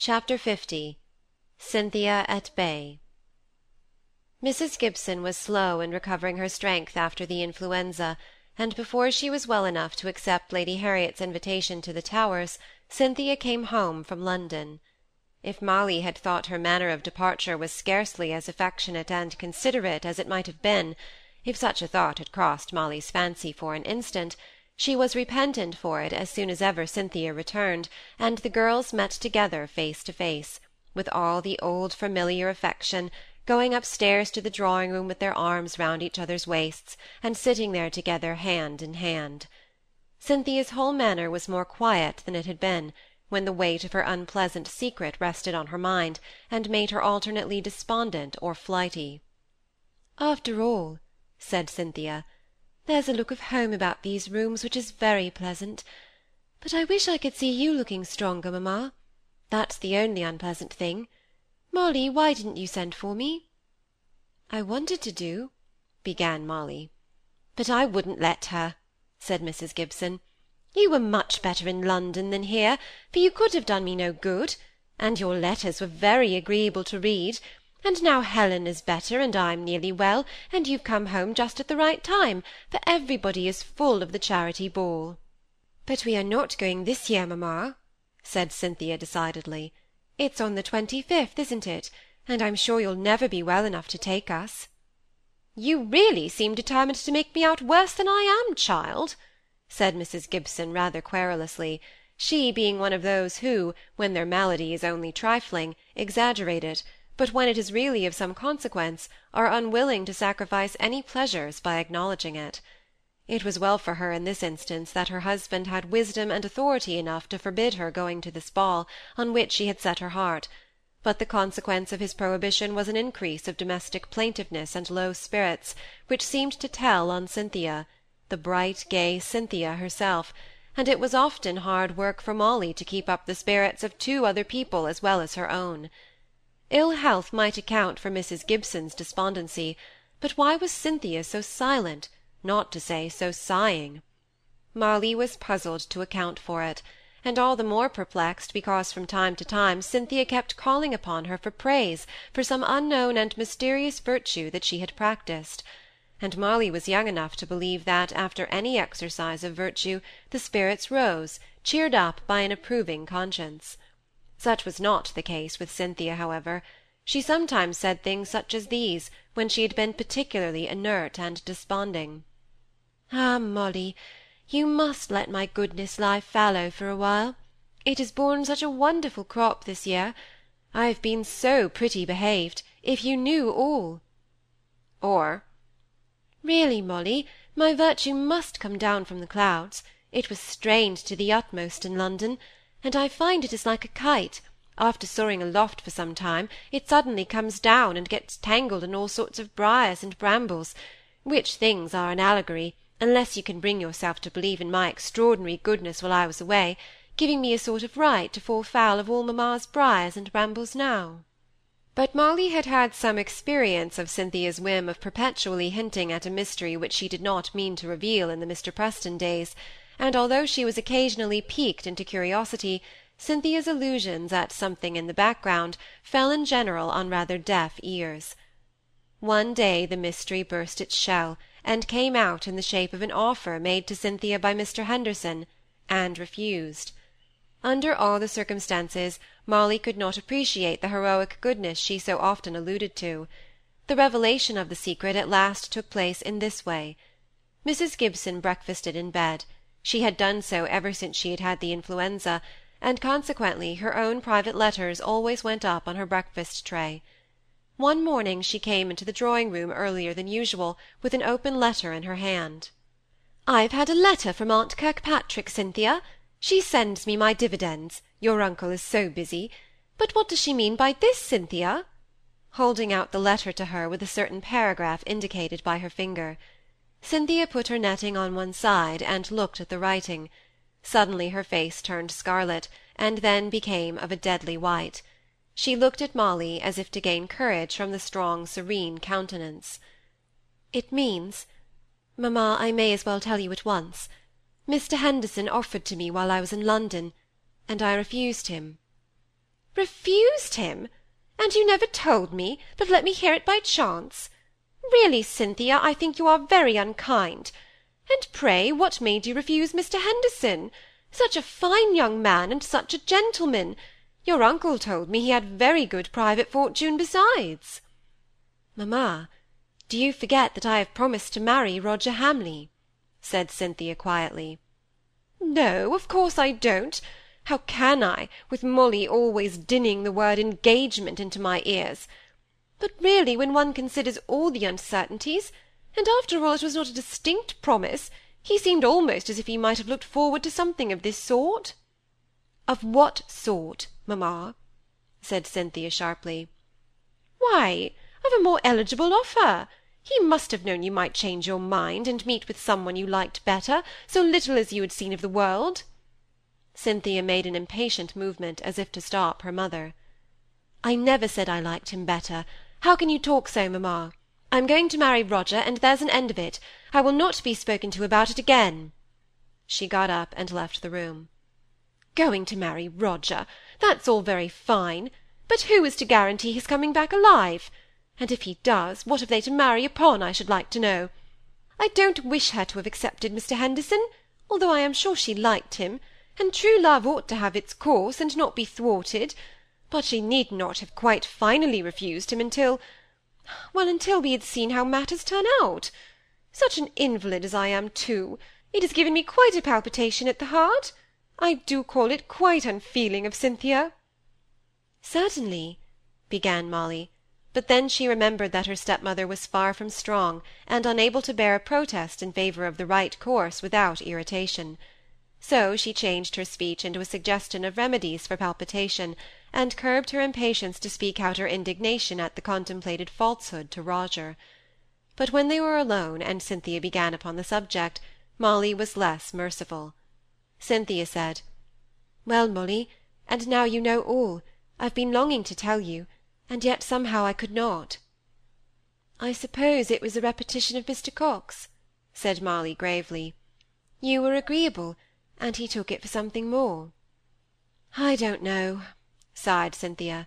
Chapter L. Cynthia at Bay. Mrs. Gibson was slow in recovering her strength after the influenza, and before she was well enough to accept Lady Harriet's invitation to the Towers, Cynthia came home from London. If Molly had thought her manner of departure was scarcely as affectionate and considerate as it might have been, if such a thought had crossed Molly's fancy for an instant, she was repentant for it as soon as ever Cynthia returned, and the girls met together face to face, with all the old familiar affection, going upstairs to the drawing room with their arms round each other's waists, and sitting there together hand in hand. Cynthia's whole manner was more quiet than it had been, when the weight of her unpleasant secret rested on her mind, and made her alternately despondent or flighty. After all, said Cynthia, there's a look of home about these rooms which is very pleasant. But I wish I could see you looking stronger, mamma. That's the only unpleasant thing. Molly, why didn't you send for me? I wanted to do, began Molly. But I wouldn't let her, said Mrs. Gibson. You were much better in London than here, for you could have done me no good, and your letters were very agreeable to read, and now Helen is better, and I'm nearly well, and you've come home just at the right time, for everybody is full of the charity ball. But we are not going this year, mamma, said Cynthia decidedly. It's on the twenty-fifth, isn't it? And I'm sure you'll never be well enough to take us. You really seem determined to make me out worse than I am, child, said Mrs. Gibson rather querulously, she being one of those who, when their malady is only trifling, exaggerate it, but when it is really of some consequence, are unwilling to sacrifice any pleasures by acknowledging it. It was well for her in this instance that her husband had wisdom and authority enough to forbid her going to this ball, on which she had set her heart, but the consequence of his prohibition was an increase of domestic plaintiveness and low spirits, which seemed to tell on Cynthia, the bright, gay Cynthia herself, and it was often hard work for Molly to keep up the spirits of two other people as well as her own. Ill health might account for Mrs. Gibson's despondency, but why was Cynthia so silent, not to say so sighing? Molly was puzzled to account for it, and all the more perplexed because from time to time Cynthia kept calling upon her for praise for some unknown and mysterious virtue that she had practised, and Molly was young enough to believe that after any exercise of virtue the spirits rose, cheered up by an approving conscience. Such was not the case with Cynthia, however. She sometimes said things such as these, when she had been particularly inert and desponding. Ah, Molly, you must let my goodness lie fallow for a while. It has borne such a wonderful crop this year. I have been so pretty behaved, if you knew all. Or, Really, Molly, my virtue must come down from the clouds. It was strained to the utmost in London and I find it is like a kite; after soaring aloft for some time, it suddenly comes down and gets tangled in all sorts of briars and brambles, which things are an allegory, unless you can bring yourself to believe in my extraordinary goodness while I was away, giving me a sort of right to fall foul of all mamma's briars and brambles now. But Molly had had some experience of Cynthia's whim of perpetually hinting at a mystery which she did not mean to reveal in the Mr. Preston days and although she was occasionally piqued into curiosity, Cynthia's allusions at something in the background fell in general on rather deaf ears. One day the mystery burst its shell, and came out in the shape of an offer made to Cynthia by Mr. Henderson, and refused. Under all the circumstances, Molly could not appreciate the heroic goodness she so often alluded to. The revelation of the secret at last took place in this way. Mrs. Gibson breakfasted in bed, she had done so ever since she had had the influenza, and consequently her own private letters always went up on her breakfast tray. One morning she came into the drawing room earlier than usual, with an open letter in her hand. "I've had a letter from aunt Kirkpatrick, Cynthia. She sends me my dividends, your uncle is so busy. But what does she mean by this, Cynthia?" holding out the letter to her with a certain paragraph indicated by her finger. Cynthia put her netting on one side, and looked at the writing. Suddenly her face turned scarlet, and then became of a deadly white. She looked at Molly as if to gain courage from the strong, serene countenance. It means mamma, I may as well tell you at once. Mr. Henderson offered to me while I was in London, and I refused him. refused him! and you never told me, but let me hear it by chance. Really, Cynthia, I think you are very unkind. And pray, what made you refuse Mr. Henderson? Such a fine young man, and such a gentleman! Your uncle told me he had very good private fortune besides. Mamma, do you forget that I have promised to marry Roger Hamley? said Cynthia quietly. No, of course I don't. How can I, with Molly always dinning the word engagement into my ears? But really, when one considers all the uncertainties, and after all it was not a distinct promise, he seemed almost as if he might have looked forward to something of this sort. Of what sort, mamma? said Cynthia sharply. Why, of a more eligible offer. He must have known you might change your mind, and meet with some one you liked better, so little as you had seen of the world. Cynthia made an impatient movement, as if to stop her mother. I never said I liked him better. How can you talk so, mamma? I'm going to marry Roger, and there's an end of it. I will not be spoken to about it again. She got up and left the room. Going to marry Roger! That's all very fine. But who is to guarantee his coming back alive? And if he does, what have they to marry upon, I should like to know? I don't wish her to have accepted Mr. Henderson, although I am sure she liked him and true love ought to have its course, and not be thwarted, but she need not have quite finally refused him until well, until we had seen how matters turn out. Such an invalid as I am, too! It has given me quite a palpitation at the heart. I do call it quite unfeeling of Cynthia. Certainly, began Molly, but then she remembered that her stepmother was far from strong, and unable to bear a protest in favour of the right course without irritation so she changed her speech into a suggestion of remedies for palpitation, and curbed her impatience to speak out her indignation at the contemplated falsehood to Roger. But when they were alone, and Cynthia began upon the subject, Molly was less merciful. Cynthia said, "Well, Molly, and now you know all. I've been longing to tell you, and yet somehow I could not." "I suppose it was a repetition of Mr. Coxe," said Molly gravely. "You were agreeable and he took it for something more. I don't know, sighed Cynthia.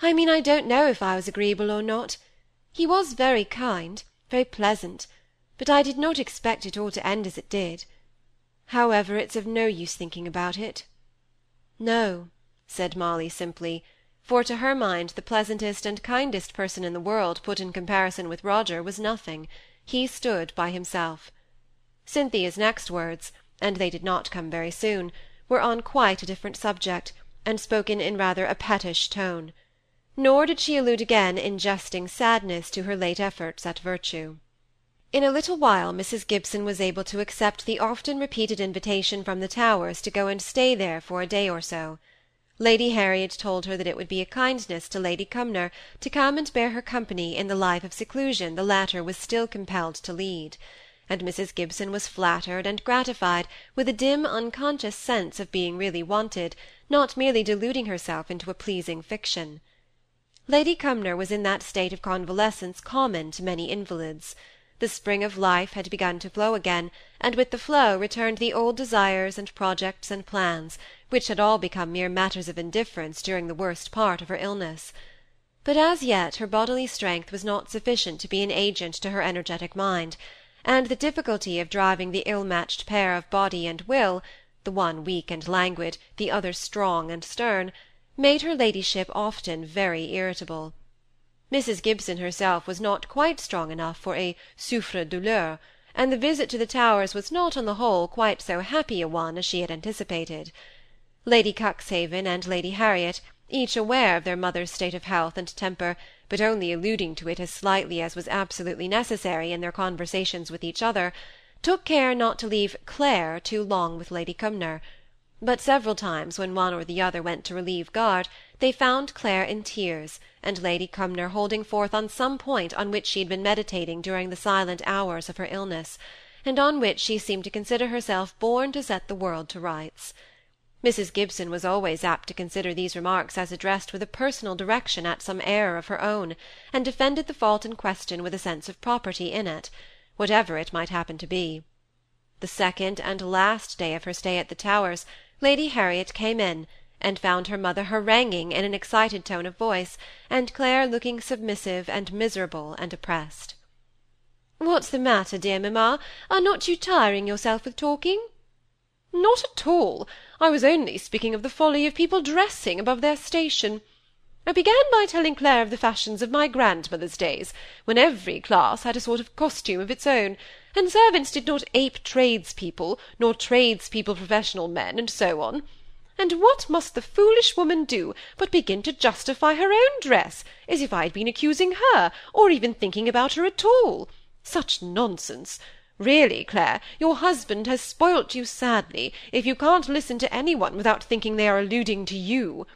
I mean, I don't know if I was agreeable or not. He was very kind, very pleasant, but I did not expect it all to end as it did. However, it's of no use thinking about it. No, said Molly simply, for to her mind the pleasantest and kindest person in the world put in comparison with Roger was nothing. He stood by himself. Cynthia's next words, and they did not come very soon, were on quite a different subject, and spoken in rather a pettish tone. Nor did she allude again in jesting sadness to her late efforts at virtue. In a little while Mrs. Gibson was able to accept the often repeated invitation from the Towers to go and stay there for a day or so. Lady Harriet told her that it would be a kindness to Lady Cumnor to come and bear her company in the life of seclusion the latter was still compelled to lead and Mrs. Gibson was flattered and gratified with a dim unconscious sense of being really wanted, not merely deluding herself into a pleasing fiction. Lady Cumnor was in that state of convalescence common to many invalids. The spring of life had begun to flow again, and with the flow returned the old desires and projects and plans, which had all become mere matters of indifference during the worst part of her illness. But as yet her bodily strength was not sufficient to be an agent to her energetic mind, and the difficulty of driving the ill-matched pair of body and will, the one weak and languid, the other strong and stern, made her ladyship often very irritable. Mrs. Gibson herself was not quite strong enough for a souffre-douleur, and the visit to the Towers was not on the whole quite so happy a one as she had anticipated. Lady Cuxhaven and Lady Harriet, each aware of their mother's state of health and temper, but only alluding to it as slightly as was absolutely necessary in their conversations with each other, took care not to leave Clare too long with Lady Cumnor; but several times when one or the other went to relieve guard, they found Clare in tears, and Lady Cumnor holding forth on some point on which she had been meditating during the silent hours of her illness, and on which she seemed to consider herself born to set the world to rights. Mrs. Gibson was always apt to consider these remarks as addressed with a personal direction at some error of her own, and defended the fault in question with a sense of property in it, whatever it might happen to be. The second and last day of her stay at the Towers, Lady Harriet came in, and found her mother haranguing in an excited tone of voice, and Clare looking submissive and miserable and oppressed. "What's the matter, dear mamma? Are not you tiring yourself with talking?" "Not at all. I was only speaking of the folly of people dressing above their station. I began by telling Clare of the fashions of my grandmother's days, when every class had a sort of costume of its own, and servants did not ape tradespeople, nor tradespeople professional men, and so on. And what must the foolish woman do but begin to justify her own dress, as if I had been accusing her, or even thinking about her at all? Such nonsense! Really, Clare, your husband has spoilt you sadly, if you can't listen to any one without thinking they are alluding to you.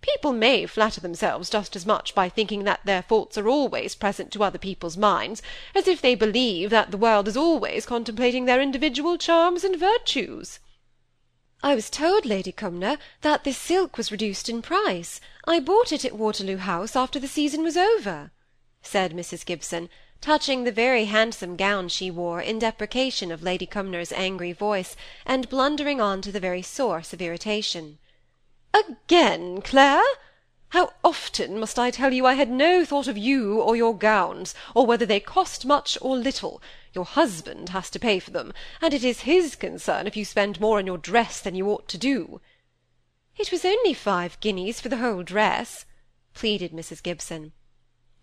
People may flatter themselves just as much by thinking that their faults are always present to other people's minds, as if they believe that the world is always contemplating their individual charms and virtues." "I was told, Lady Cumnor, that this silk was reduced in price. I bought it at Waterloo House after the season was over," said Mrs. Gibson, touching the very handsome gown she wore in deprecation of Lady Cumnor's angry voice, and blundering on to the very source of irritation. Again, Clare! How often must I tell you I had no thought of you or your gowns, or whether they cost much or little? Your husband has to pay for them, and it is his concern if you spend more on your dress than you ought to do. It was only five guineas for the whole dress, pleaded Mrs. Gibson.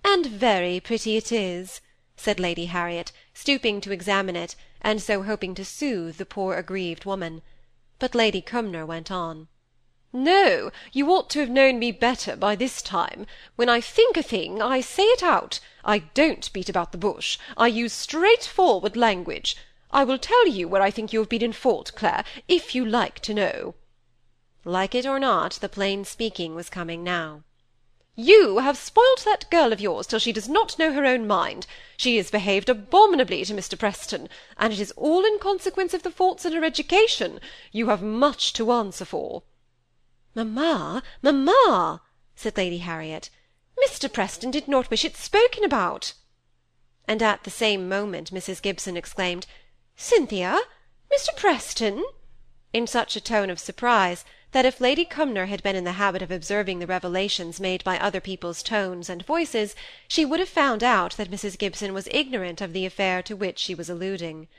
And very pretty it is, said Lady Harriet, stooping to examine it, and so hoping to soothe the poor aggrieved woman. But Lady Cumnor went on. No, you ought to have known me better by this time. When I think a thing, I say it out. I don't beat about the bush. I use straightforward language. I will tell you where I think you have been in fault, Clare, if you like to know. Like it or not, the plain speaking was coming now. You have spoilt that girl of yours till she does not know her own mind. She has behaved abominably to Mr. Preston, and it is all in consequence of the faults in her education. You have much to answer for. Mamma, mamma, said Lady Harriet, Mr. Preston did not wish it spoken about. And at the same moment Mrs. Gibson exclaimed, Cynthia, Mr. Preston? In such a tone of surprise that if Lady Cumnor had been in the habit of observing the revelations made by other people's tones and voices, she would have found out that Mrs. Gibson was ignorant of the affair to which she was alluding.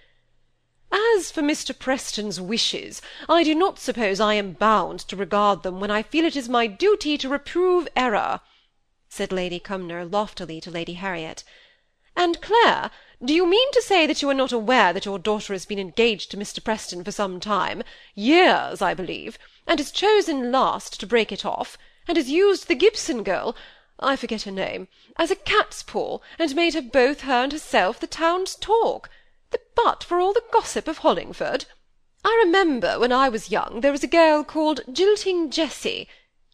As for Mr. Preston's wishes, I do not suppose I am bound to regard them when I feel it is my duty to reprove error," said Lady Cumnor loftily to Lady Harriet. "And, Clare, do you mean to say that you are not aware that your daughter has been engaged to Mr. Preston for some time, years, I believe, and has chosen last to break it off, and has used the Gibson girl, I forget her name, as a cat's paw, and made her both her and herself the town's talk? the butt for all the gossip of Hollingford. I remember when I was young there was a girl called Jilting Jessie.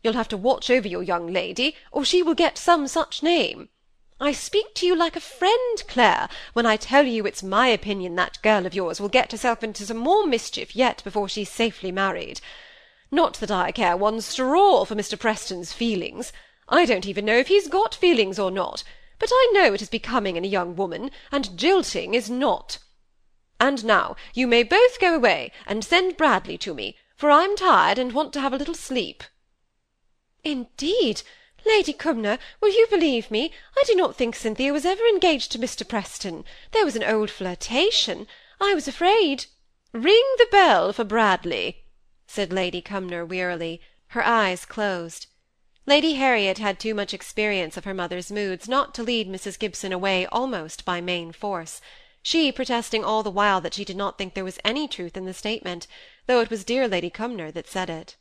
You'll have to watch over your young lady, or she will get some such name. I speak to you like a friend, Clare, when I tell you it's my opinion that girl of yours will get herself into some more mischief yet before she's safely married. Not that I care one straw for Mr. Preston's feelings. I don't even know if he's got feelings or not but I know it is becoming in a young woman, and jilting is not. And now you may both go away, and send Bradley to me, for I'm tired and want to have a little sleep. Indeed, Lady Cumnor, will you believe me? I do not think Cynthia was ever engaged to Mr. Preston. There was an old flirtation. I was afraid. Ring the bell for Bradley, said Lady Cumnor wearily, her eyes closed. Lady Harriet had too much experience of her mother's moods not to lead Mrs. Gibson away almost by main force, she protesting all the while that she did not think there was any truth in the statement, though it was dear Lady Cumnor that said it.